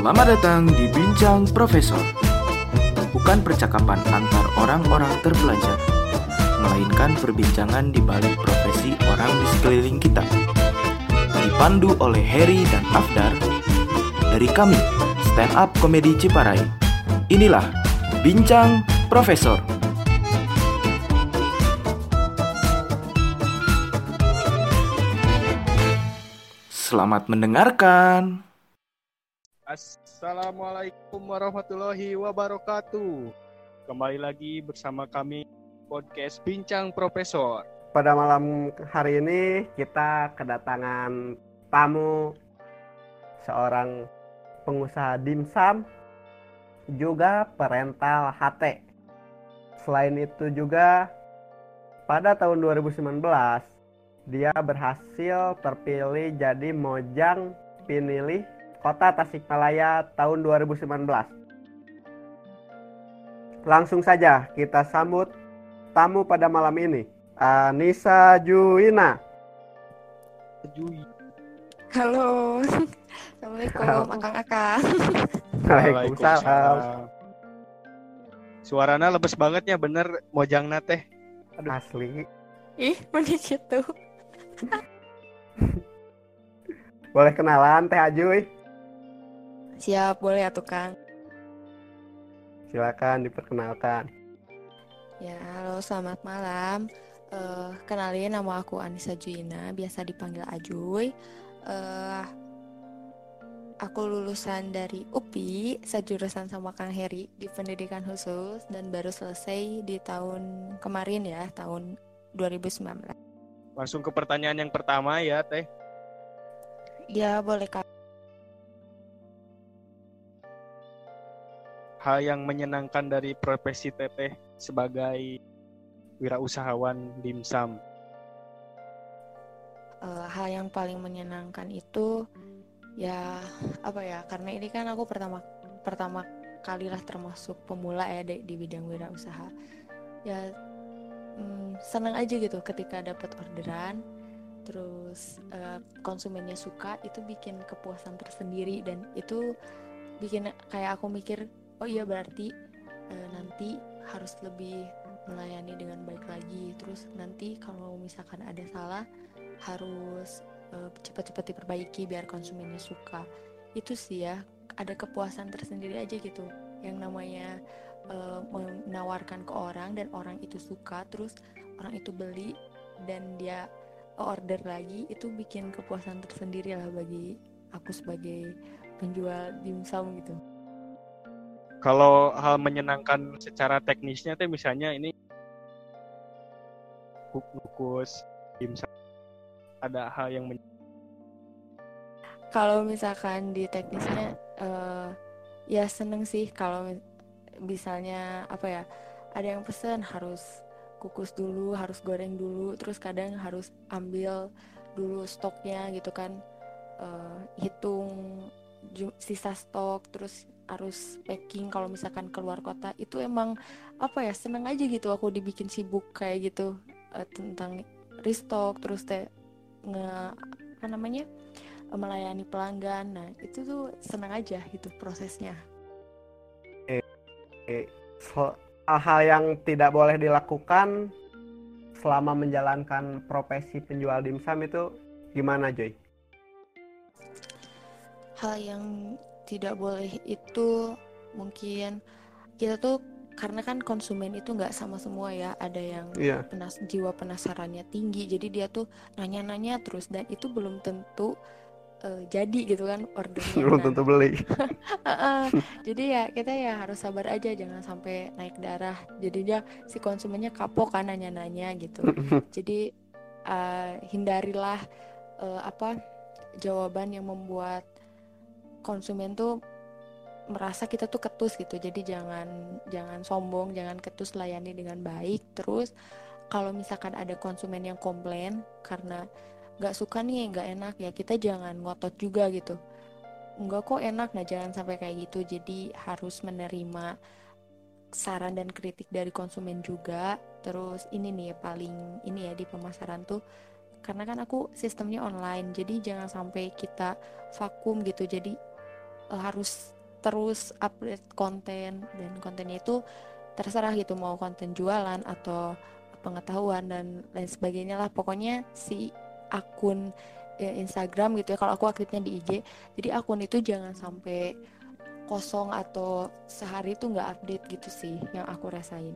Selamat datang di Bincang Profesor. Bukan percakapan antar orang-orang terpelajar, melainkan perbincangan di balik profesi orang di sekeliling kita. Dipandu oleh Harry dan Afdar dari kami, Stand Up Komedi Ciparai. Inilah Bincang Profesor. Selamat mendengarkan. Assalamualaikum warahmatullahi wabarakatuh. Kembali lagi bersama kami podcast Bincang Profesor. Pada malam hari ini kita kedatangan tamu seorang pengusaha dimsum juga perental HT. Selain itu juga pada tahun 2019 dia berhasil terpilih jadi Mojang Pinilih Kota Tasikmalaya tahun 2019. Langsung saja kita sambut tamu pada malam ini, Anissa Juina. Jui. Halo. Assalamualaikum, akang-akang. Waalaikumsalam. Suaranya lebes banget ya bener mojang teh. Asli. Ih, mana gitu. Boleh kenalan Teh Ajuy? Siap, boleh ya tukang. Silakan diperkenalkan. Ya, halo, selamat malam. Eh, kenalin nama aku Anissa Juina, biasa dipanggil Ajuy. Eh, aku lulusan dari UPI, sejurusan sama Kang Heri di pendidikan khusus dan baru selesai di tahun kemarin ya, tahun 2019. Langsung ke pertanyaan yang pertama ya teh. Ya, boleh Kak. Hal yang menyenangkan dari profesi teteh sebagai wirausahawan dimsum. Eh, hal yang paling menyenangkan itu ya apa ya karena ini kan aku pertama pertama kali lah termasuk pemula ya di, di bidang wirausaha ya mm, senang aja gitu ketika dapat orderan terus eh, konsumennya suka itu bikin kepuasan tersendiri dan itu bikin kayak aku mikir oh iya berarti eh, nanti harus lebih melayani dengan baik lagi. Terus nanti kalau misalkan ada salah harus eh, cepat-cepat diperbaiki biar konsumennya suka. Itu sih ya ada kepuasan tersendiri aja gitu. Yang namanya eh, menawarkan ke orang dan orang itu suka terus orang itu beli dan dia order lagi itu bikin kepuasan tersendiri lah bagi aku sebagai penjual dimsum gitu Kalau hal menyenangkan secara teknisnya teh misalnya ini kukus ada hal yang men- kalau misalkan di teknisnya eh, ya seneng sih kalau mi- misalnya apa ya ada yang pesen harus kukus dulu harus goreng dulu terus kadang harus ambil dulu stoknya gitu kan. Eh, hitung sisa stok terus harus packing kalau misalkan keluar kota itu emang apa ya seneng aja gitu aku dibikin sibuk kayak gitu eh, tentang restock terus teh nge apa namanya melayani pelanggan. Nah, itu tuh senang aja gitu prosesnya. So- hal-hal yang tidak boleh dilakukan selama menjalankan profesi penjual dimsum itu gimana Joy? Hal yang tidak boleh itu mungkin kita tuh karena kan konsumen itu nggak sama semua ya. Ada yang Iya. penas jiwa penasarannya tinggi, jadi dia tuh nanya-nanya terus dan itu belum tentu eh, jadi gitu kan ordernya. Belum Nah, tentu beli. Jadi ya kita ya harus sabar aja jangan sampai naik darah. Jadinya si konsumennya kapok kan nanya-nanya gitu. Jadi eh, hindarilah eh, apa jawaban yang membuat konsumen tuh merasa kita tuh ketus gitu. Jadi jangan jangan sombong, jangan ketus layani dengan baik. Terus kalau misalkan ada konsumen yang komplain karena nggak suka nih, nggak enak ya kita jangan ngotot juga gitu enggak kok enak nah jangan sampai kayak gitu jadi harus menerima saran dan kritik dari konsumen juga terus ini nih paling ini ya di pemasaran tuh karena kan aku sistemnya online jadi jangan sampai kita vakum gitu jadi uh, harus terus update konten dan kontennya itu terserah gitu mau konten jualan atau pengetahuan dan lain sebagainya lah pokoknya si akun ya, Instagram gitu ya kalau aku aktifnya di IG jadi akun itu jangan sampai kosong atau sehari itu nggak update gitu sih yang aku rasain.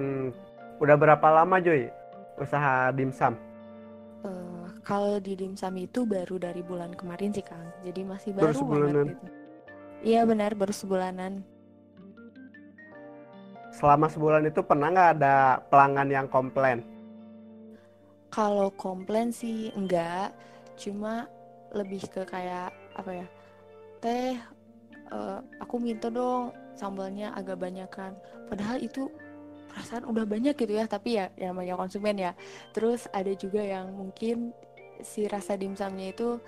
Hmm, udah berapa lama Joy usaha dimsum? Uh, kalau di dimsum itu baru dari bulan kemarin sih Kang, jadi masih baru, baru sebulanan. gitu. Iya benar baru sebulanan. Selama sebulan itu pernah nggak ada pelanggan yang komplain? Kalau komplain sih enggak, cuma lebih ke kayak apa ya? teh uh, aku minta dong sambalnya agak banyak kan padahal itu perasaan udah banyak gitu ya tapi ya yang namanya konsumen ya terus ada juga yang mungkin si rasa dimsumnya itu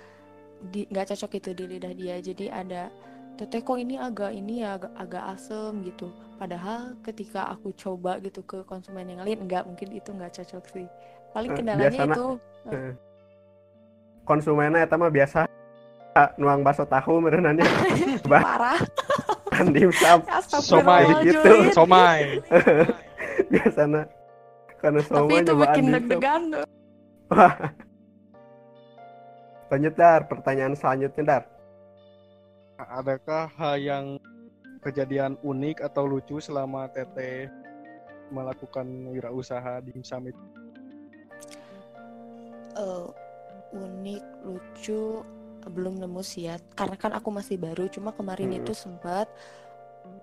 nggak cocok itu di lidah dia. Jadi ada teteh kok ini agak ini ya agak, agak asem gitu. Padahal ketika aku coba gitu ke konsumen yang lain enggak mungkin itu nggak cocok sih. Paling eh, kendalanya Biasana, itu uh, konsumennya itu mah biasa nuang bakso tahu merenannya. Parah. Kan dimsum. Somai. Gitu. Somai. Biasanya karena somai tapi itu bikin deg-degan lanjut dar. Pertanyaan selanjutnya dar. Adakah hal yang kejadian unik atau lucu selama teteh melakukan wirausaha dimsum itu? Uh, unik lucu belum nemu sih ya. Karena kan aku masih baru cuma kemarin hmm. itu sempat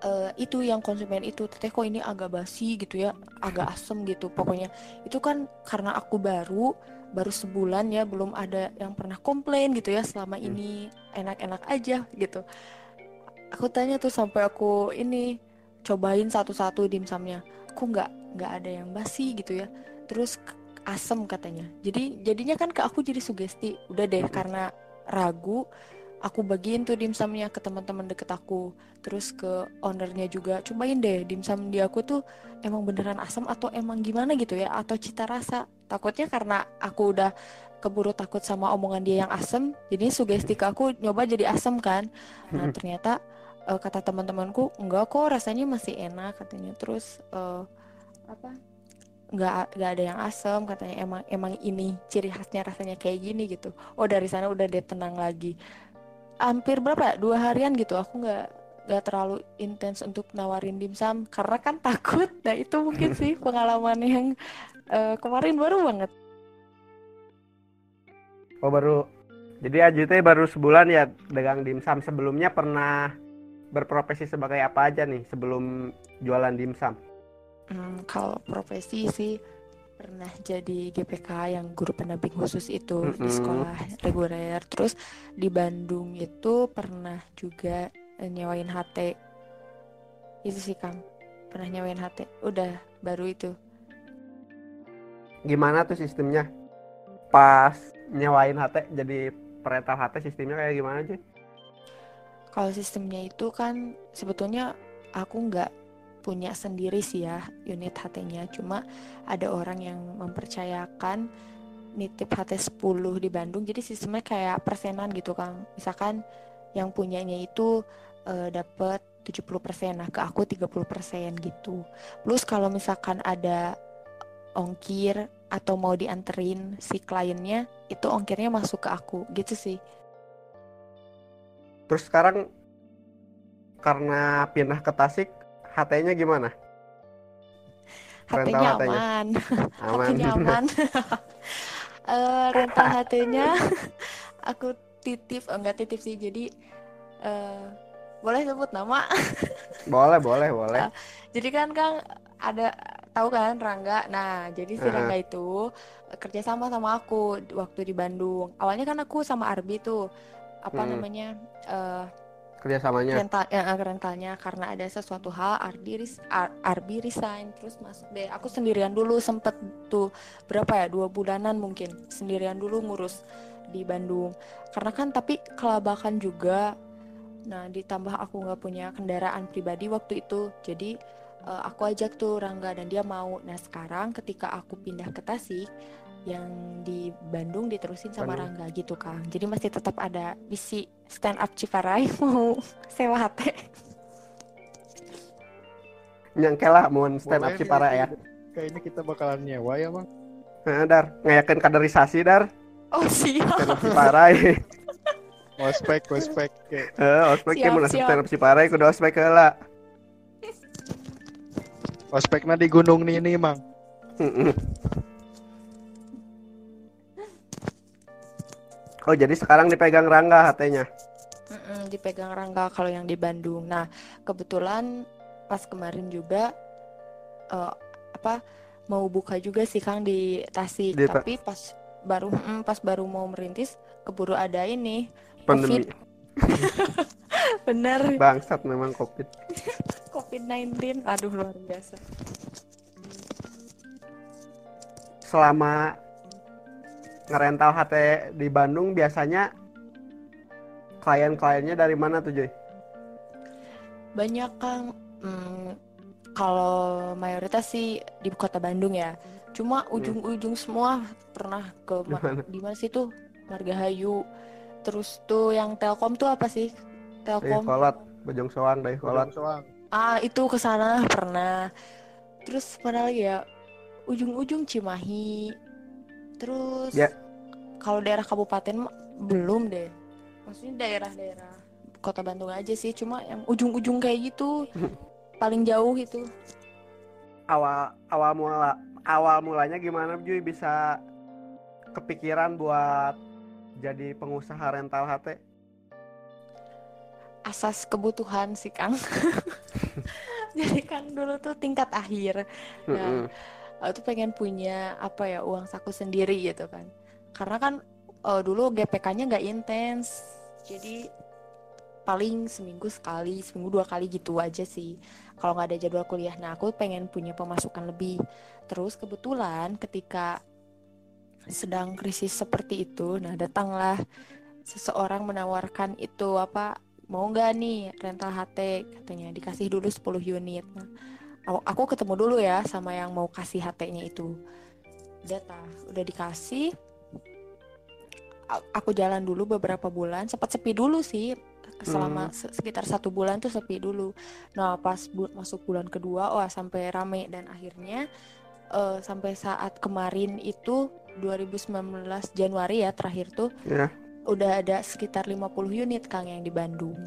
uh, itu yang konsumen itu teteh kok ini agak basi? gitu ya agak asem gitu. Pokoknya itu kan karena aku baru baru sebulan ya belum ada yang pernah komplain gitu ya selama hmm. ini enak-enak aja gitu. Aku tanya tuh sampai aku ini cobain satu-satu dimsumnya aku nggak nggak ada yang basi gitu ya? Terus asem katanya. Jadi jadinya kan ke aku jadi sugesti. Udah deh hmm. karena ragu aku bagiin tuh dimsumnya ke teman-teman deket aku. Terus ke ownernya juga cobain deh dimsum di aku tuh emang beneran asam atau emang gimana gitu ya? Atau cita rasa takutnya karena aku udah keburu takut sama omongan dia yang asem jadi sugesti ke aku nyoba jadi asem kan. Nah ternyata uh, kata teman-temanku enggak kok rasanya masih enak katanya. Terus uh, apa nggak nggak ada yang asam katanya. Emang emang ini ciri khasnya rasanya kayak gini gitu. Oh dari sana udah dia tenang lagi. Hampir berapa ya? Dua harian gitu. Aku nggak nggak terlalu intens untuk nawarin dimsum karena kan takut. Nah itu mungkin sih pengalaman yang uh, kemarin baru banget oh baru jadi Ajute baru sebulan ya dagang dimsum sebelumnya pernah berprofesi sebagai apa aja nih sebelum jualan dimsum Hmm, kalau profesi sih pernah jadi GPK yang guru pendamping khusus itu mm -hmm. di sekolah reguler. Terus di Bandung itu pernah juga eh, nyewain HT. Itu sih Kang. Pernah nyewain HT. Udah baru itu. Gimana tuh sistemnya? Pas nyewain HT jadi perental HT sistemnya kayak gimana sih? Kalau sistemnya itu kan sebetulnya aku nggak punya sendiri sih ya unit HT-nya cuma ada orang yang mempercayakan nitip HT 10 di Bandung jadi sistemnya kayak persenan gitu Kang misalkan yang punyanya itu uh, dapat 70% nah ke aku 30% gitu plus kalau misalkan ada ongkir atau mau dianterin si kliennya itu ongkirnya masuk ke aku gitu sih terus sekarang karena pindah ke Tasik HT-nya gimana? HT-nya aman. Aman. HT-nya aman. uh, rental HT-nya aku titip, oh, enggak titip sih. Jadi uh, boleh sebut nama? boleh, boleh, boleh. Uh, jadi kan Kang ada tahu kan Rangga. Nah, jadi si uh. Rangga itu kerja sama sama aku waktu di Bandung. Awalnya kan aku sama Arbi tuh apa hmm. namanya? Uh, kerjasamanya rental ya, rentalnya karena ada sesuatu hal Ardi ris, Ar, Arbi resign terus masuk deh aku sendirian dulu sempet tuh berapa ya dua bulanan mungkin sendirian dulu ngurus di Bandung karena kan tapi kelabakan juga nah ditambah aku nggak punya kendaraan pribadi waktu itu jadi uh, aku ajak tuh Rangga dan dia mau nah sekarang ketika aku pindah ke Tasik yang di Bandung diterusin sama Bandung. Rangga gitu Kang jadi masih tetap ada misi stand up Ciparai mau sewa hati nyangke lah mau stand up Boleh, Cipara ya Kayaknya kita bakalan nyewa ya bang. nah, dar ngayakin kaderisasi dar oh siap stand up Cipara Ospek, ospek. Eh ospek Siap, mau siap. stand up Cipara kudu ospek heula ospeknya di gunung nih ini mang. Oh jadi sekarang dipegang Rangga hatenya. Mm-mm, dipegang Rangga kalau yang di Bandung. Nah, kebetulan pas kemarin juga eh, apa mau buka juga sih Kang di Tasik, Di Ta- tapi pas baru mm, pas baru mau merintis keburu ada ini Pandemi bener bangsat memang covid. COVID-19. Aduh luar biasa. Selama ngerental HT di Bandung biasanya klien-kliennya dari mana tuh Joy? Banyak Kang mm, kalau mayoritas sih di kota Bandung ya. Cuma ujung-ujung semua pernah ke di mana sih tuh Margahayu. Terus tuh yang Telkom tuh apa sih? Dari Telkom. kolot, Bojong Soang dari kolot. Soang. Ah, itu ke sana pernah. Terus mana lagi ya? Ujung-ujung Cimahi. Terus Ya. kalau daerah kabupaten belum deh. Maksudnya daerah-daerah kota Bandung aja sih, cuma yang ujung-ujung kayak gitu. paling jauh itu. Awal awal mula awal mulanya gimana Joy bisa kepikiran buat jadi pengusaha rental HT? Asas kebutuhan sih, Kang. Jadi kan dulu tuh tingkat akhir. Mm-mm. aku tuh pengen punya apa ya uang saku sendiri gitu kan karena kan eh, dulu GPK-nya nggak intens jadi paling seminggu sekali seminggu dua kali gitu aja sih kalau nggak ada jadwal kuliah nah aku pengen punya pemasukan lebih terus kebetulan ketika sedang krisis seperti itu nah datanglah seseorang menawarkan itu apa mau nggak nih rental HT katanya dikasih dulu 10 unit nah Aku- ketemu dulu ya sama yang mau kasih HT-nya itu. Udah tah, udah dikasih. Aku jalan dulu beberapa bulan, sempat sepi dulu sih. Selama se- sekitar satu bulan tuh sepi dulu. Nah pas bu- masuk bulan kedua, wah sampai rame dan akhirnya eh, sampai saat kemarin itu 2019 Januari ya terakhir tuh Ya. Udah ada sekitar 50 unit Kang yang di Bandung.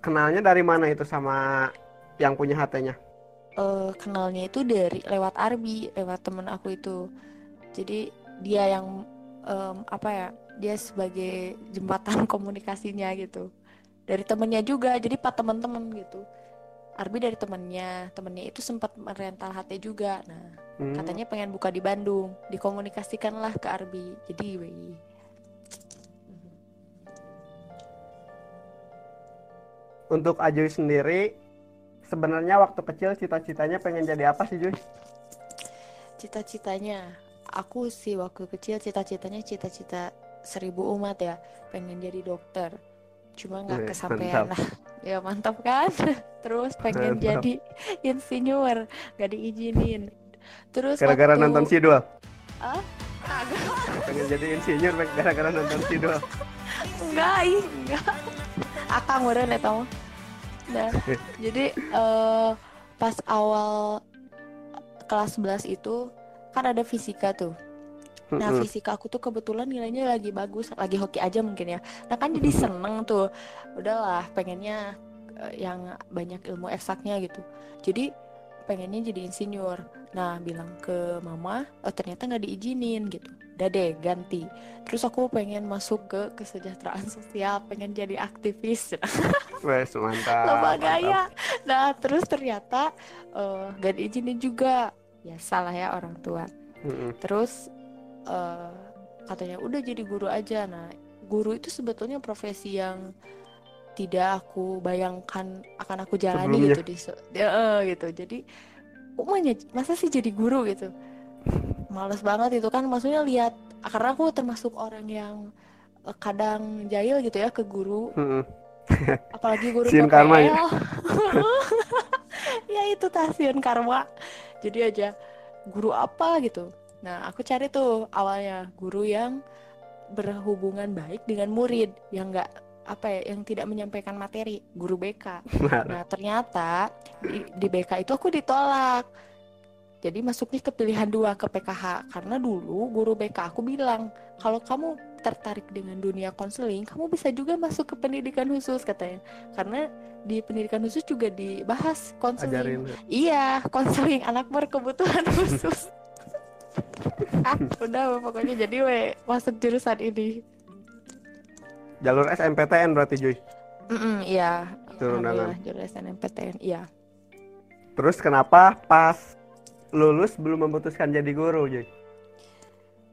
Kenalnya dari mana itu sama yang punya HT-nya? eh kenalnya itu dari lewat Arbi, lewat temen aku itu. Jadi dia yang em, apa ya? Dia sebagai jembatan komunikasinya gitu. Dari temennya juga, jadi pak teman-teman gitu. Arbi dari temennya, temennya itu sempat merental HT juga. Nah, Hmm. katanya pengen buka di Bandung, dikomunikasikanlah ke Arbi. Jadi, wih. Untuk Ajuy sendiri, sebenarnya waktu kecil cita-citanya pengen jadi apa sih Juy? Cita-citanya, aku sih waktu kecil cita-citanya cita-cita seribu umat ya, pengen jadi dokter. Cuma nggak kesampaian lah. Ya mantap kan? Terus pengen Mantap. jadi insinyur, nggak diizinin. Terus Gara-gara waktu- nonton Sidul. Ah? Kagak. Pengen jadi insinyur gara-gara nonton Sidul. Enggak, ih, enggak. Akang udah nih tau. Nah, jadi eh, pas awal kelas 11 itu kan ada fisika tuh. Nah, fisika aku tuh kebetulan nilainya lagi bagus, lagi hoki aja mungkin ya. Nah, kan jadi seneng tuh. Udahlah, pengennya eh, yang banyak ilmu eksaknya gitu. Jadi pengennya jadi insinyur. Nah, bilang ke mama, oh, ternyata nggak diizinin gitu. Udah deh, ganti. Terus aku pengen masuk ke kesejahteraan sosial, pengen jadi aktivis. Wes mantap. Mantap. gaya. Nah, terus ternyata eh, nggak diizinin juga. Ya salah ya orang tua. Mm-mm. Terus eh, katanya udah jadi guru aja. Nah, guru itu sebetulnya profesi yang tidak aku bayangkan akan aku jalani Sebelumnya. gitu di eh, gitu. Jadi umumnya masa sih jadi guru gitu. Males banget itu kan maksudnya lihat karena aku termasuk orang yang eh, kadang jahil gitu ya ke guru apalagi guru Siun karma ya? Ya itu tasiun karma jadi aja guru apa gitu nah aku cari tuh awalnya guru yang berhubungan baik dengan murid yang nggak apa ya yang tidak menyampaikan materi guru BK nah ternyata di, di BK itu aku ditolak. Jadi masuknya ke pilihan dua ke PKH karena dulu guru BK aku bilang kalau kamu tertarik dengan dunia konseling kamu bisa juga masuk ke pendidikan khusus katanya. Karena di pendidikan khusus juga dibahas konseling. Iya, konseling anak berkebutuhan khusus. Ah, udah pokoknya jadi we masuk jurusan ini. Jalur SMPTN berarti Joy. Mm iya. Jalur undangan. Alhamdulillah, jurusan MPTN. Iya. Terus kenapa pas lulus belum memutuskan jadi guru Joy?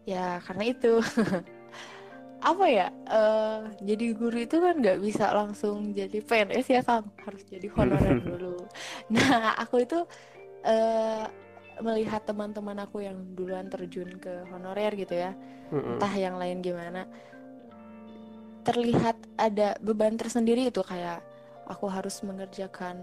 Ya karena itu. apa ya eh jadi guru itu kan nggak bisa langsung jadi PNS ya Kang harus jadi honorer dulu nah aku itu eh melihat teman-teman aku yang duluan terjun ke honorer gitu ya Mm-mm. entah yang lain gimana terlihat ada beban tersendiri itu kayak aku harus mengerjakan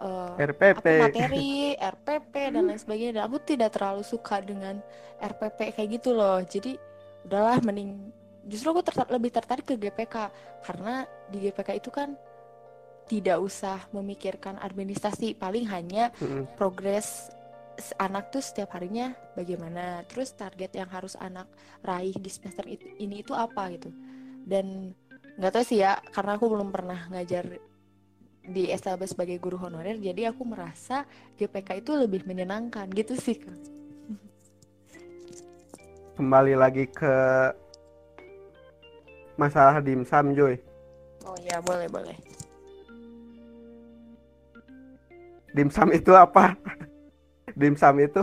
eh, RPP. apa materi RPP dan lain sebagainya dan aku tidak terlalu suka dengan RPP kayak gitu loh jadi udahlah mending justru aku tertar- lebih tertarik ke GPK karena di GPK itu kan tidak usah memikirkan administrasi paling hanya Mm-mm. progres s- anak tuh setiap harinya bagaimana terus target yang harus anak raih di semester itu, ini itu apa gitu dan nggak tahu sih ya karena aku belum pernah ngajar di SLB sebagai guru honorer jadi aku merasa GPK itu lebih menyenangkan gitu sih Kak. Kembali lagi ke masalah dimsum Joy. oh ya boleh boleh Dimsum itu apa? Dimsum itu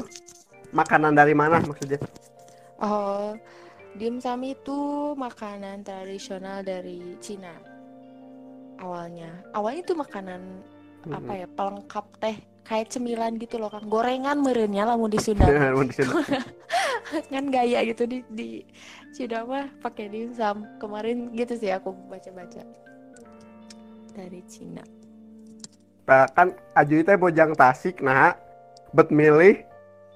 makanan dari mana maksudnya? oh dimsum itu makanan tradisional dari Cina awalnya. Awalnya itu makanan apa ya pelengkap teh kayak cemilan gitu loh kan gorengan merenya lah mau di Sunda. Kan gaya gitu di di Cina mah pakai dimsum kemarin gitu sih aku baca-baca dari Cina. Nah, kan Aju teh bojang Tasik nah bet milih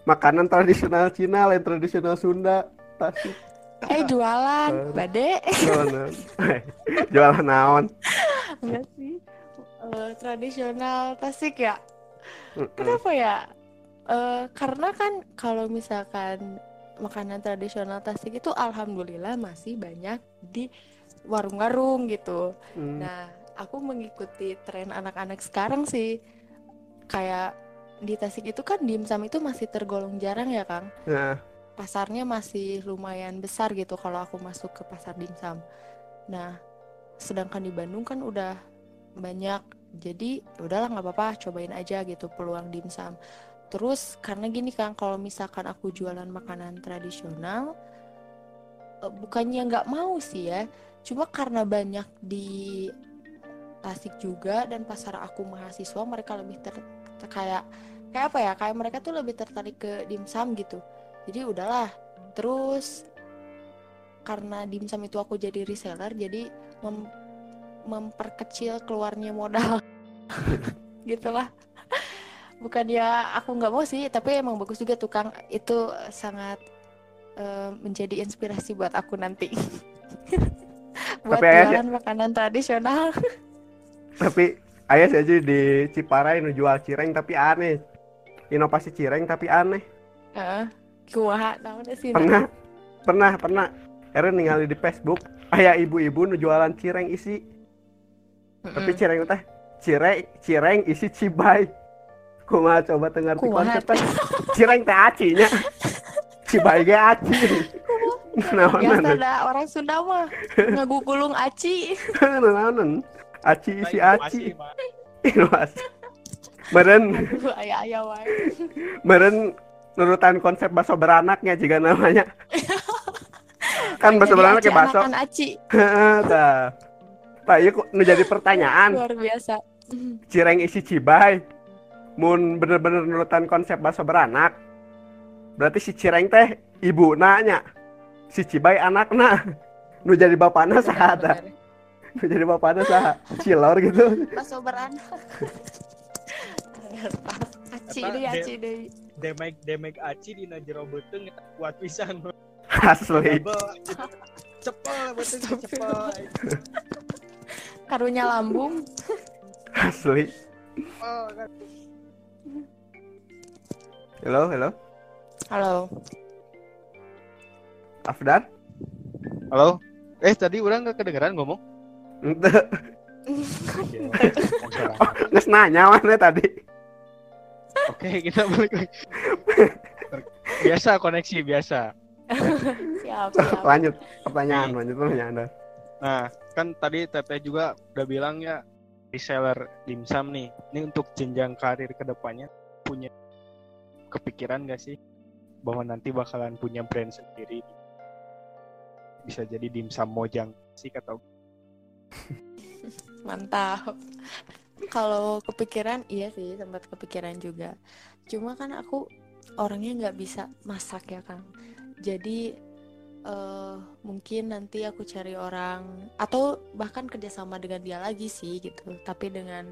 makanan tradisional Cina lain tradisional Sunda Tasik eh jualan Eh. bade Jualan. Jualan naon? enggak sih Eh, tradisional Tasik ya kenapa ya Eh, karena kan kalau misalkan makanan tradisional Tasik itu alhamdulillah masih banyak di warung-warung gitu Hmm. Nah, aku mengikuti tren anak-anak sekarang sih. Kayak di Tasik itu kan dimsum itu masih tergolong jarang ya, Kang. Nah, Pasarnya masih lumayan besar gitu kalau aku masuk ke pasar dimsum. Nah, sedangkan di Bandung kan udah banyak. Jadi, ya udahlah nggak apa-apa, cobain aja gitu peluang dimsum. Terus karena gini Kang, kalau misalkan aku jualan makanan tradisional, eh, bukannya nggak mau sih ya, cuma karena banyak di Tasik juga dan pasar aku mahasiswa mereka lebih ter, ter- kayak kayak apa ya? Kayak mereka tuh lebih tertarik ke dimsum gitu. Jadi udahlah. Terus karena dimsum itu aku jadi reseller jadi mem- memperkecil keluarnya modal. Gitulah. Bukan ya aku nggak mau sih tapi emang bagus juga tukang itu sangat eh, menjadi inspirasi buat aku nanti. Buat Tapi ayah- jualan makanan tradisional. Tapi ayah sih aja di Ciparai nu jual cireng tapi aneh. Inovasi cireng tapi aneh. Naon sih Pernah pernah pernah. Eren ningali di Facebook. Ayah ibu-ibu nu jualan cireng isi. Tapi cireng teh cireng cireng isi cibay kumaha coba dengar di konsep teh? Cireng teh acinya cibay ge aci. Naonan biasa ada orang Sunda mah ngagugulung aci. Naonan aci isi Nah, aci. Inovasi meren. Aduh, ayah-ayah wae meren nurutan konsep bakso beranaknya juga namanya. Kan bakso beranak kayak bakso. Anakan aci. Tah. Pak, iya kok nu jadi pertanyaan. Luar biasa. Cireng isi cibay mun bener-bener nurutan konsep bakso beranak. Berarti si cireng teh ibu nanya si cibay anakna nu jadi bapakna saha tah? Bener. nu jadi bapakna saha. Cilor gitu. Bakso beranak aci deh de- aci deh Demek demek aci dina jero beuteung eta kuat pisan. asli cepel betul cepel karunya lambung Asli. cepel kan Halo, halo. halo Afdan? halo eh tadi udah nggak kedengeran ngomong Ente. Oke, Nges nanya mana tadi? Kita balik lagi. Biasa koneksi biasa. siap siap Lanjut pertanyaan, lanjut pertanyaan. Anda. Nah, kan tadi Teteh juga udah bilang ya reseller dimsum nih. Ini untuk jenjang karir ke depannya punya kepikiran gak sih bahwa nanti bakalan punya brand sendiri? Bisa jadi dimsum mojang sih atau mantap kalau kepikiran iya sih sempat kepikiran juga. Cuma kan aku orangnya nggak bisa masak ya kan jadi eh mungkin nanti aku cari orang atau bahkan kerjasama dengan dia lagi sih gitu. Tapi dengan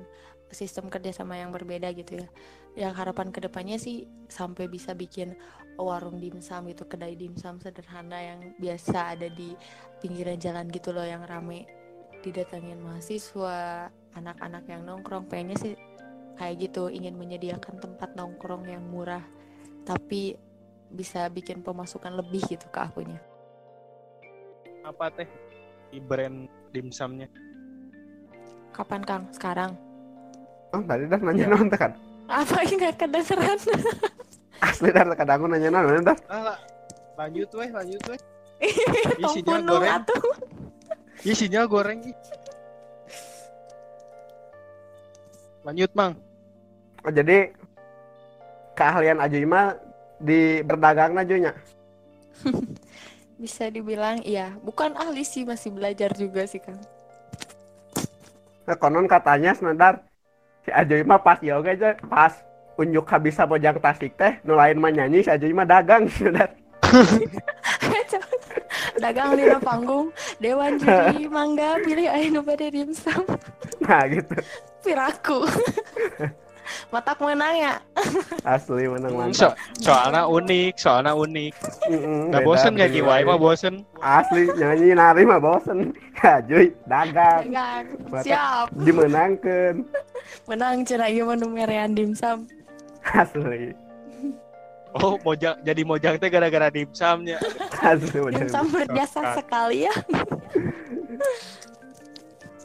sistem kerjasama yang berbeda gitu ya. Yang harapan ke depannya sih sampai bisa bikin warung dimsum gitu kedai dimsum sederhana yang biasa ada di pinggiran jalan gitu loh yang rame didatangin mahasiswa anak-anak yang nongkrong pengennya sih kayak gitu ingin menyediakan tempat nongkrong yang murah tapi bisa bikin pemasukan lebih gitu ke akunya apa teh di brand dimsumnya? kapan kang sekarang Oh, tadi dah nanya non teh kan. apa ini nggak kedengeran Asli dah kadang aku nanya non dah. Ah, lanjut weh, lanjut weh. tong Isinya goreng. sinyal goreng Lanjut, Mang. Oh, jadi keahlian Ajuy mah di berdagang ajunya. bisa dibilang iya bukan ahli sih masih belajar juga sih kang Nah, konon katanya senadar si Ajuy mah pas yoga aja pas unjuk habis bojang tasik teh nu lain mah nyanyi si Ajuy mah dagang senadar. dagang di panggung dewan juri mangga pilih ayo nu bade dimsum Nah gitu. piraku matak menang ya Asli menang So, mantap. soalnya unik, soalnya unik. Mm-mm, Nggak bosen gak beda. giwai mah bosen. Asli nyanyi nari mah bosen. Ajuy dagang dagang Matak. siap dimenangkan. menang cenah ieu mah nu merean dimsum Asli. Oh, mojang jadi mojang teh gara-gara dimsumnya. Asli bener. dimsum berjasa sekali ya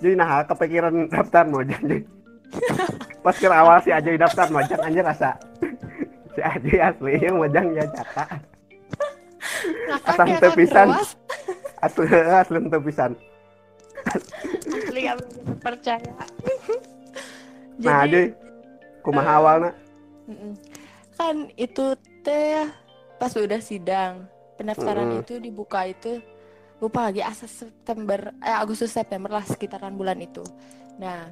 Jadi nah kepikiran daftar mojang jadi. Pas kira awal si Ajoy daftar mojang anjir rasa si Ajoy asli yang mojang ya caka. ngakak Asam ya teu kan pisan. Ruas. Asli asli untuk pisan. asli gak percaya Nah, Ajoy kumaha eh, awalna? Mm-mm. kan itu teh pas udah sidang pendaftaran Mm-mm. itu dibuka itu lupa lagi asal September eh Agustus September lah sekitaran bulan itu. Nah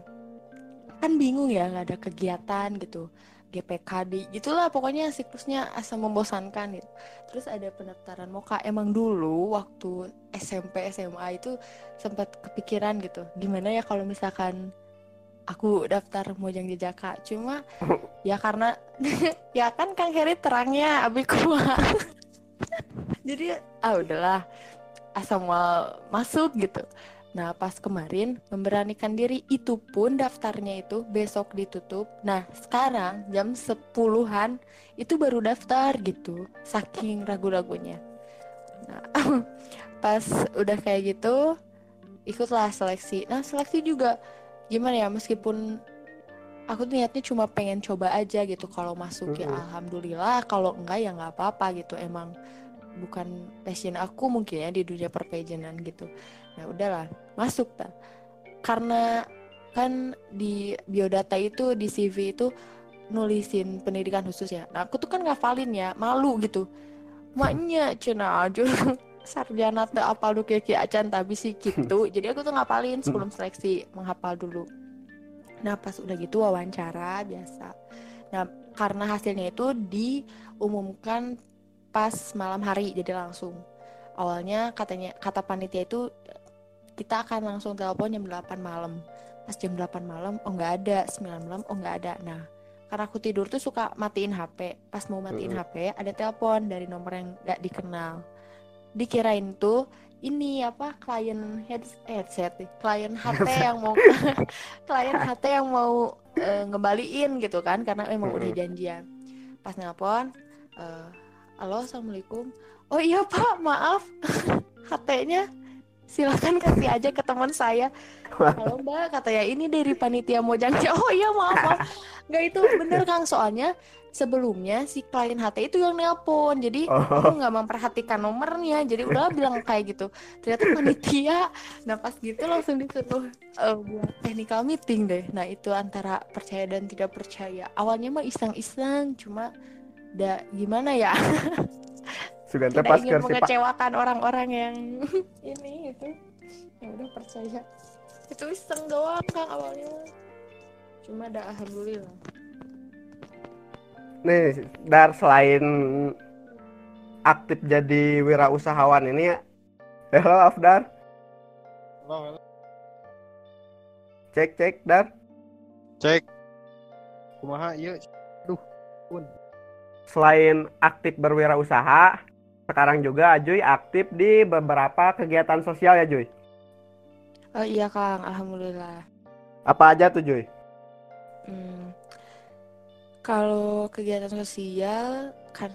kan bingung ya nggak ada kegiatan gitu GPKD gitulah pokoknya siklusnya asal membosankan gitu. Terus ada pendaftaran moka. Emang dulu waktu SMP SMA itu sempat kepikiran gitu gimana ya kalau misalkan aku daftar Mojang Jejaka cuma ya karena ya kan Kang Heri terangnya abi kumaha jadi ah udahlah asal mau masuk gitu. Nah pas kemarin memberanikan diri itu pun daftarnya itu besok ditutup. Nah sekarang jam 10-an itu baru daftar gitu saking ragu-ragunya. Nah pas udah kayak gitu ikutlah seleksi. Nah seleksi juga gimana ya meskipun aku tuh niatnya cuma pengen coba aja gitu kalau masuk ya alhamdulillah kalau enggak ya nggak apa-apa gitu. Emang bukan passion aku mungkin ya di dunia perpejenan gitu. Nah udahlah masuk ta karena kan di biodata itu di CV itu nulisin pendidikan khusus ya. Nah aku tuh kan ngafalin ya malu gitu. Maknya cina aja sarjana teh apal du kieu acan tapi sih gitu. Jadi aku tuh ngapalin sebelum seleksi menghafal dulu. Nah pas udah gitu wawancara biasa. Nah karena hasilnya itu diumumkan pas malam hari jadi langsung. Awalnya katanya kata panitia itu kita akan langsung telepon jam 8 malam. Pas jam 8 malam oh nggak ada. 9 malam oh nggak ada. Nah karena aku tidur tuh suka matiin HP pas mau matiin. HP ada telepon dari nomor yang nggak dikenal. Dikirain tuh ini apa klien head, headset nih, klien HT yang mau klien HT yang mau eh, ngembaliin gitu kan karena emang udah janjian. Pas nelpon, eh, halo assalamualaikum. Oh iya pak, maaf HT-nya silakan kasih aja ke teman saya. Halo mbak, katanya ini dari panitia Mojang. Oh iya maaf maaf. Nggak itu bener Kang soalnya sebelumnya si klien HT itu yang nelpon. Jadi Oh. aku nggak memperhatikan nomornya. Jadi udah bilang kayak gitu. Ternyata panitia. Nah pas gitu langsung disuruh eh, buat technical meeting deh. Nah itu antara percaya dan tidak percaya. Awalnya mah iseng-iseng, cuma da gimana ya? Tidak pas ingin Pak mengecewakan orang-orang yang ini itu yang udah percaya. Itu iseng doang Kang awalnya. Cuma ada alhamdulillah. nih dar selain aktif jadi wirausahawan ini halo Afdar Halo, halo. cek cek dar Cek. Kumaha ieu? Selain aktif berwirausaha sekarang juga Ajuy aktif di beberapa kegiatan sosial ya Juy Oh iya Kang, alhamdulillah. apa aja tuh Juy Hmm, kalau kegiatan sosial kan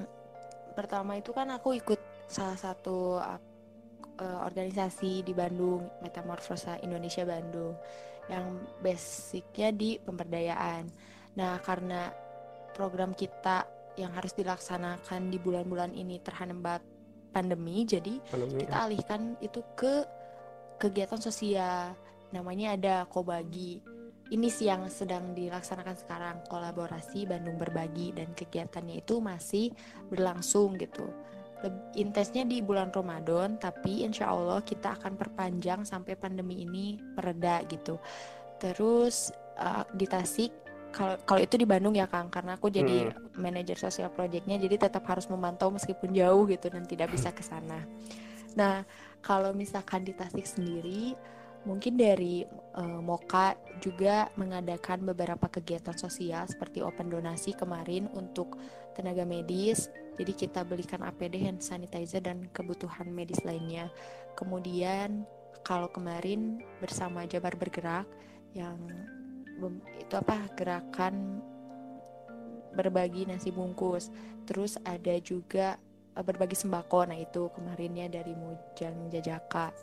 pertama itu kan aku ikut salah satu eh, organisasi di Bandung, Metamorfosa Indonesia Bandung, yang basicnya di pemberdayaan. Nah, karena program kita yang harus dilaksanakan di bulan-bulan ini terhambat pandemi, jadi Pandemi. kita alihkan itu ke kegiatan sosial. Namanya ada Kobagi. Ini sih yang sedang dilaksanakan sekarang kolaborasi Bandung Berbagi dan kegiatannya itu masih berlangsung gitu. Intensnya di bulan Ramadan tapi insya Allah kita akan perpanjang sampai pandemi ini mereda gitu. Terus eh, di Tasik kalau kalau itu di Bandung ya Kang karena aku jadi manajer sosial projectnya jadi tetap harus memantau meskipun jauh gitu dan tidak bisa ke sana nah kalau misalkan di Tasik sendiri mungkin dari eh, Moka juga mengadakan beberapa kegiatan sosial seperti open donasi kemarin untuk tenaga medis. Jadi kita belikan APD, hand sanitizer dan kebutuhan medis lainnya. Kemudian kalau kemarin bersama Jabar Bergerak yang itu apa gerakan berbagi nasi bungkus. Terus ada juga eh, berbagi sembako. Nah, itu kemarinnya dari Mujang Jajaka.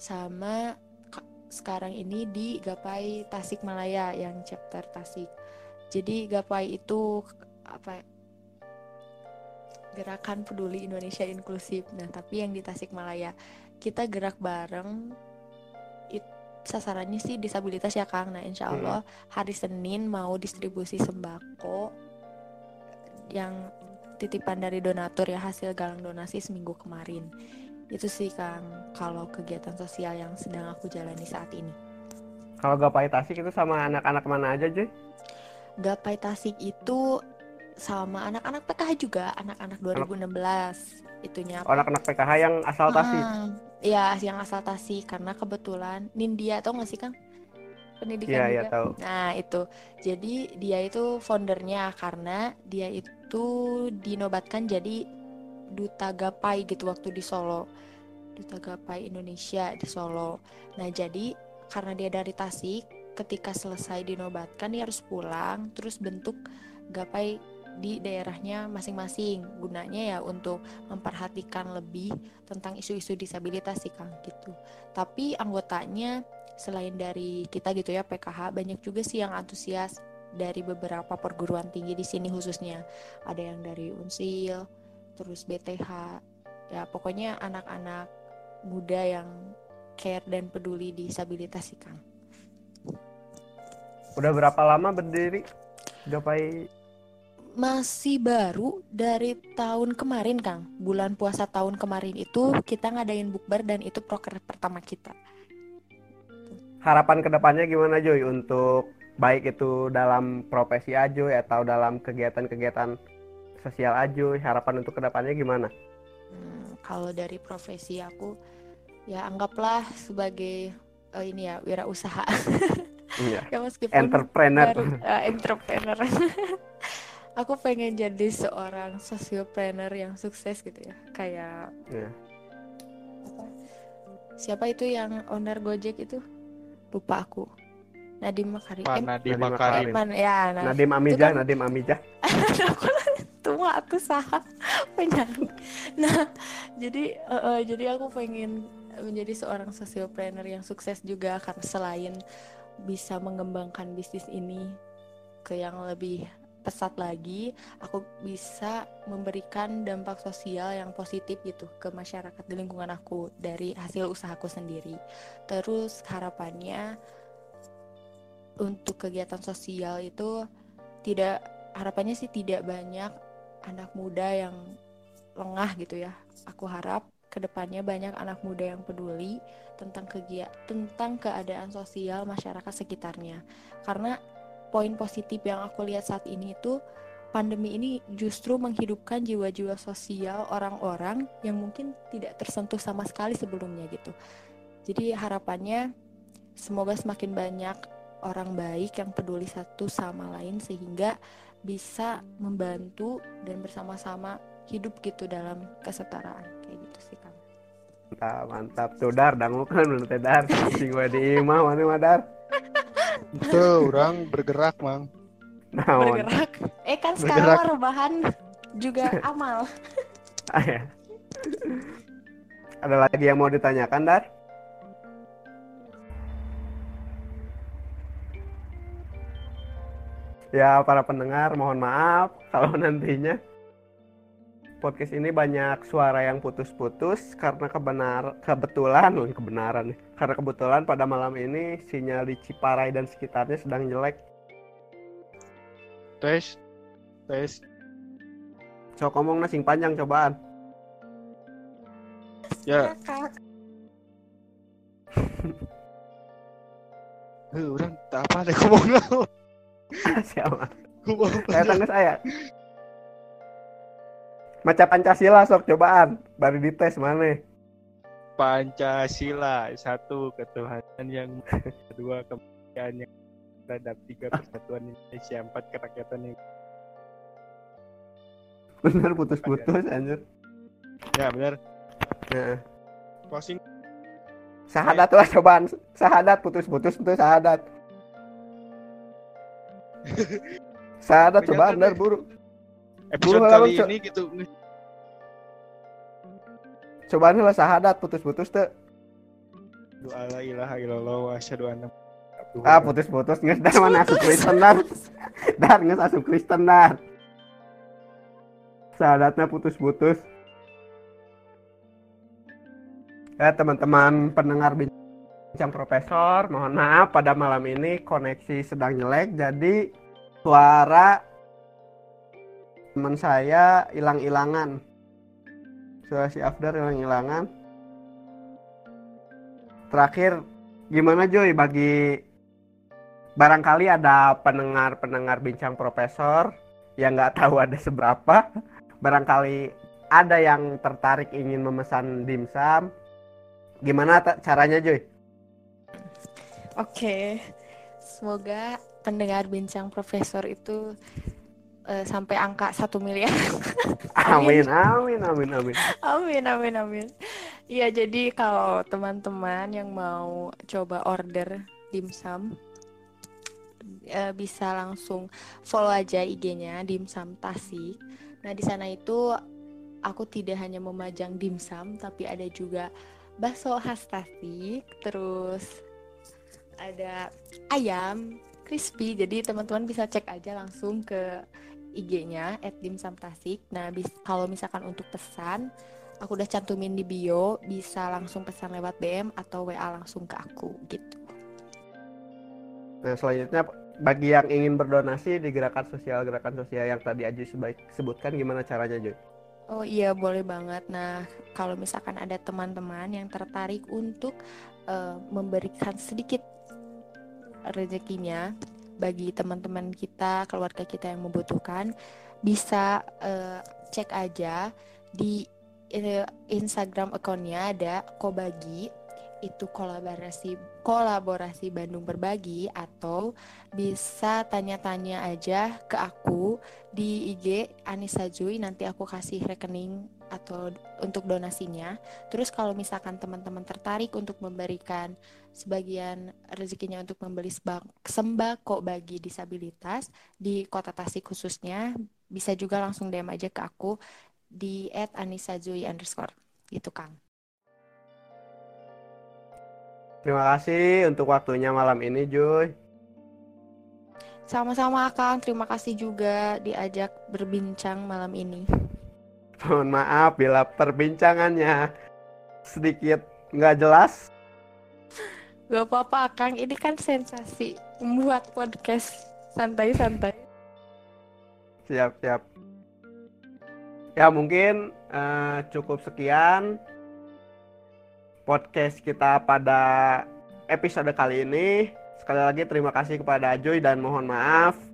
Sama ka- sekarang ini di Gapai Tasikmalaya yang chapter Tasik. Jadi Gapai itu apa gerakan peduli Indonesia inklusif. Nah, tapi yang di Tasikmalaya kita gerak bareng sasarannya sih disabilitas ya Kang. Nah, insya Hmm. Allah hari Senin mau distribusi sembako yang titipan dari donatur ya hasil galang donasi seminggu kemarin. Itu sih Kang kalau kegiatan sosial yang sedang aku jalani saat ini. kalau Gapai Tasik itu sama anak-anak mana aja Juy Gapai Tasik itu sama anak-anak PKH juga, anak-anak 2016 itunya. oh, anak-anak PKH yang asal Tasik Ah, Iya, yang asal Tasik karena kebetulan Nindya tau gak sih Kang? Pendidikan iya juga. iya tahu Nah, itu. Jadi dia itu foundernya karena dia itu dinobatkan jadi duta gapai gitu waktu di Solo. Duta gapai Indonesia di Solo. Nah, jadi karena dia dari Tasik, ketika selesai dinobatkan dia harus pulang terus bentuk gapai di daerahnya masing-masing. Gunanya ya untuk memperhatikan lebih tentang isu-isu disabilitas sih Kang gitu. Tapi anggotanya selain dari kita gitu ya PKH banyak juga sih yang antusias dari beberapa perguruan tinggi di sini khususnya ada yang dari Unsil terus BTH ya pokoknya anak-anak muda yang care dan peduli disabilitas sih Kang udah berapa lama berdiri Gapai masih baru dari tahun kemarin Kang. Bulan puasa tahun kemarin itu kita ngadain bukber dan itu proker pertama kita. Harapan ke depannya gimana Joy? Untuk baik itu dalam profesi Ajoy atau dalam kegiatan-kegiatan sosial Ajoy harapan untuk ke depannya gimana? Hmm, kalau dari profesi aku ya anggaplah sebagai eh, ini ya wirausaha. Iya. ya meskipun entrepreneur. baru, eh, entrepreneur aku pengen jadi seorang sosiopreneur yang sukses gitu ya. Kayak Iya. apa? Siapa itu yang owner Gojek itu? Lupa aku. Nadim Makarim. Pak Nadiem Nadiem Makarim. Man, ya nah, Nadim Amijah, kan- Nadim Amijah. aku tua aku sah penyanyi. Nah jadi eh, eh, jadi aku pengen menjadi seorang socialpreneur yang sukses juga karena selain bisa mengembangkan bisnis ini ke yang lebih pesat lagi aku bisa memberikan dampak sosial yang positif gitu ke masyarakat di lingkungan aku dari hasil usahaku sendiri terus harapannya untuk kegiatan sosial itu tidak harapannya sih tidak banyak anak muda yang lengah gitu ya. Aku harap ke depannya banyak anak muda yang peduli tentang kegiatan tentang keadaan sosial masyarakat sekitarnya. Karena poin positif yang aku lihat saat ini itu pandemi ini justru menghidupkan jiwa-jiwa sosial orang-orang yang mungkin tidak tersentuh sama sekali sebelumnya gitu. Jadi harapannya semoga semakin banyak orang baik yang peduli satu sama lain sehingga bisa membantu dan bersama-sama hidup gitu dalam kesetaraan kayak gitu sih kang. Mantap, mantap. Tuh dar, dangu kan belum teh dar. Sing di imah mana mah dar. Itu orang bergerak, Mang. Naon? Bergerak. Eh kan sekarang Bergerak. rebahan juga amal. Ah, ya. Ada lagi yang mau ditanyakan dar? Ya para pendengar mohon maaf kalau nantinya podcast ini banyak suara yang putus-putus karena kebenar kebetulan loh kebenaran nih. Karena kebetulan pada malam ini sinyal di Ciparai dan sekitarnya sedang jelek. Tes. Tes. So ngomong sing panjang cobaan. Ya, heh, orang tak apa deh ngomong. Siapa? Ngomong Saya tanya saya. Maca Pancasila sok cobaan. Baru dites mana? Pancasila satu ketuhanan yang kedua kemuliaan yang terhadap tiga persatuan Indonesia empat kerakyatan yang Bener putus-putus anjir. ya benar Heeh. closing Sahadat lah cobaan. Sahadat putus-putus itu sahadat. Sahadat cobaan deh. dar buru. episode Buru, kali ini gitu Cobaan lah sahadat putus-putus tuh. doa la ilaha illallah wa asyhadu anna Ah putus-putus nges dar mana asup Kristen dar. Dar nges asup Kristen dar. Sahadatnya putus-putus. Ya teman-teman pendengar bincang profesor, mohon maaf pada malam ini koneksi sedang jelek jadi suara teman saya hilang-hilangan. Suara si Afdar hilang-hilangan. Terakhir gimana Joy bagi barangkali ada pendengar-pendengar bincang profesor yang nggak tahu ada seberapa barangkali ada yang tertarik ingin memesan dimsum gimana caranya Joy? Oke, semoga pendengar bincang profesor itu eh, sampai angka satu miliar. Amin amin amin amin. amin, amin, amin. Iya, jadi kalau teman-teman yang mau coba order dimsum, eh, bisa langsung follow aja IG-nya dimsum Tasik. Nah, di sana itu aku tidak hanya memajang dimsum, tapi ada juga bakso khas Tasik, terus ada ayam crispy. Jadi teman-teman bisa cek aja langsung ke IG-nya @dimsumtasik. Nah, bis- kalau misalkan untuk pesan, aku udah cantumin di bio, bisa langsung pesan lewat BM atau WA langsung ke aku gitu. Nah selanjutnya bagi yang ingin berdonasi di gerakan sosial gerakan sosial yang tadi Aji sebutkan gimana caranya Joy? Oh iya, boleh banget. Nah, kalau misalkan ada teman-teman yang tertarik untuk eh, memberikan sedikit rezekinya bagi teman-teman kita, keluarga kita yang membutuhkan, bisa eh, cek aja di eh, Instagram akunnya ada Kobagi. Itu kolaborasi kolaborasi Bandung Berbagi atau bisa tanya-tanya aja ke aku di IG Anissa Jui. Nanti aku kasih rekening atau untuk donasinya. Terus kalau misalkan teman-teman tertarik untuk memberikan sebagian rezekinya untuk membeli sembako bagi disabilitas di Kota Tasik khususnya, bisa juga langsung DM aja ke aku di @anisajui underscore gitu Kang. Terima kasih untuk waktunya malam ini, Joy. Sama-sama, Kang. Terima kasih juga diajak berbincang malam ini. Mohon maaf bila perbincangannya sedikit nggak jelas. Gak apa-apa, Kang. Ini kan sensasi membuat podcast santai-santai. Siap, siap. Ya, mungkin uh, cukup sekian podcast kita pada episode kali ini. Sekali lagi terima kasih kepada Joy dan mohon maaf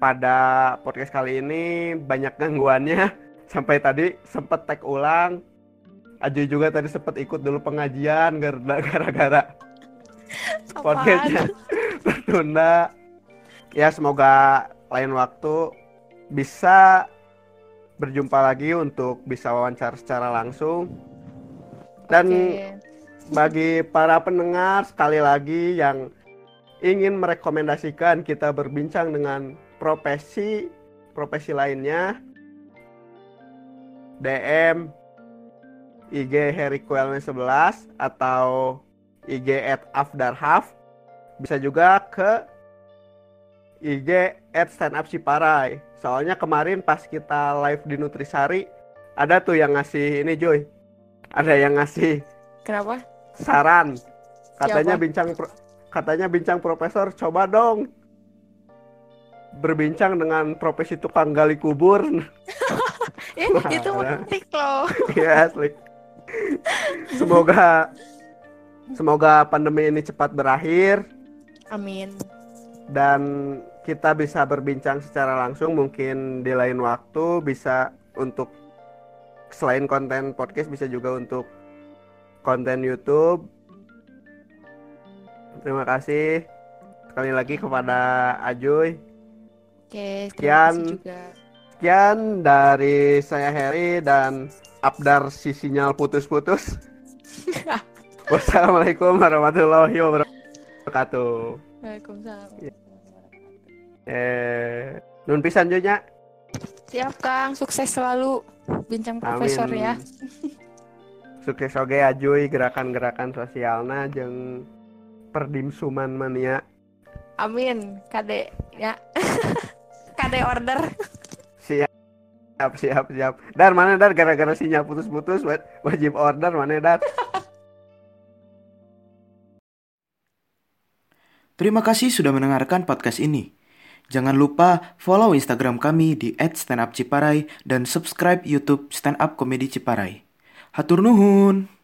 pada podcast kali ini banyak gangguannya sampai tadi sempat tag ulang. Ajoy juga tadi sempat ikut dulu pengajian gara-gara podcastnya tertunda. Ya semoga lain waktu bisa berjumpa lagi untuk bisa wawancara secara langsung dan okay. bagi para pendengar sekali lagi yang ingin merekomendasikan kita berbincang dengan profesi profesi lainnya. DM IG Harry Kuelme 11 atau IG at Afdarhaf bisa juga ke IG at Stand Up Ciparai soalnya kemarin pas kita live di Nutrisari ada tuh yang ngasih ini Joy. Ada yang ngasih kenapa? saran. Katanya Siapa? bincang katanya bincang profesor coba dong berbincang dengan profesi tukang gali kubur. Eh, itu menarik loh. Ya asli. Semoga semoga pandemi ini cepat berakhir. Amin. Dan kita bisa berbincang secara langsung mungkin di lain waktu bisa untuk selain konten podcast bisa juga untuk konten YouTube. Terima kasih sekali lagi kepada Ajoy. Oke, sekian sekian dari saya Harry dan Abdar si sinyal putus-putus. Wassalamualaikum warahmatullahi wabarakatuh. Waalaikumsalam. Eh, nun pisan juga. Siap Kang, sukses selalu bincang profesor Amin. ya. Sukses oke ajuy gerakan-gerakan sosialna jeng perdimsuman mania. Amin, kade ya. kade order. Siap, siap, siap. Dar mana dar gara-gara sinyal putus-putus wajib order mana dar. Terima kasih sudah mendengarkan podcast ini. Jangan lupa follow Instagram kami di @standupciparai dan subscribe YouTube Stand Up Comedy Ciparai. Hatur nuhun.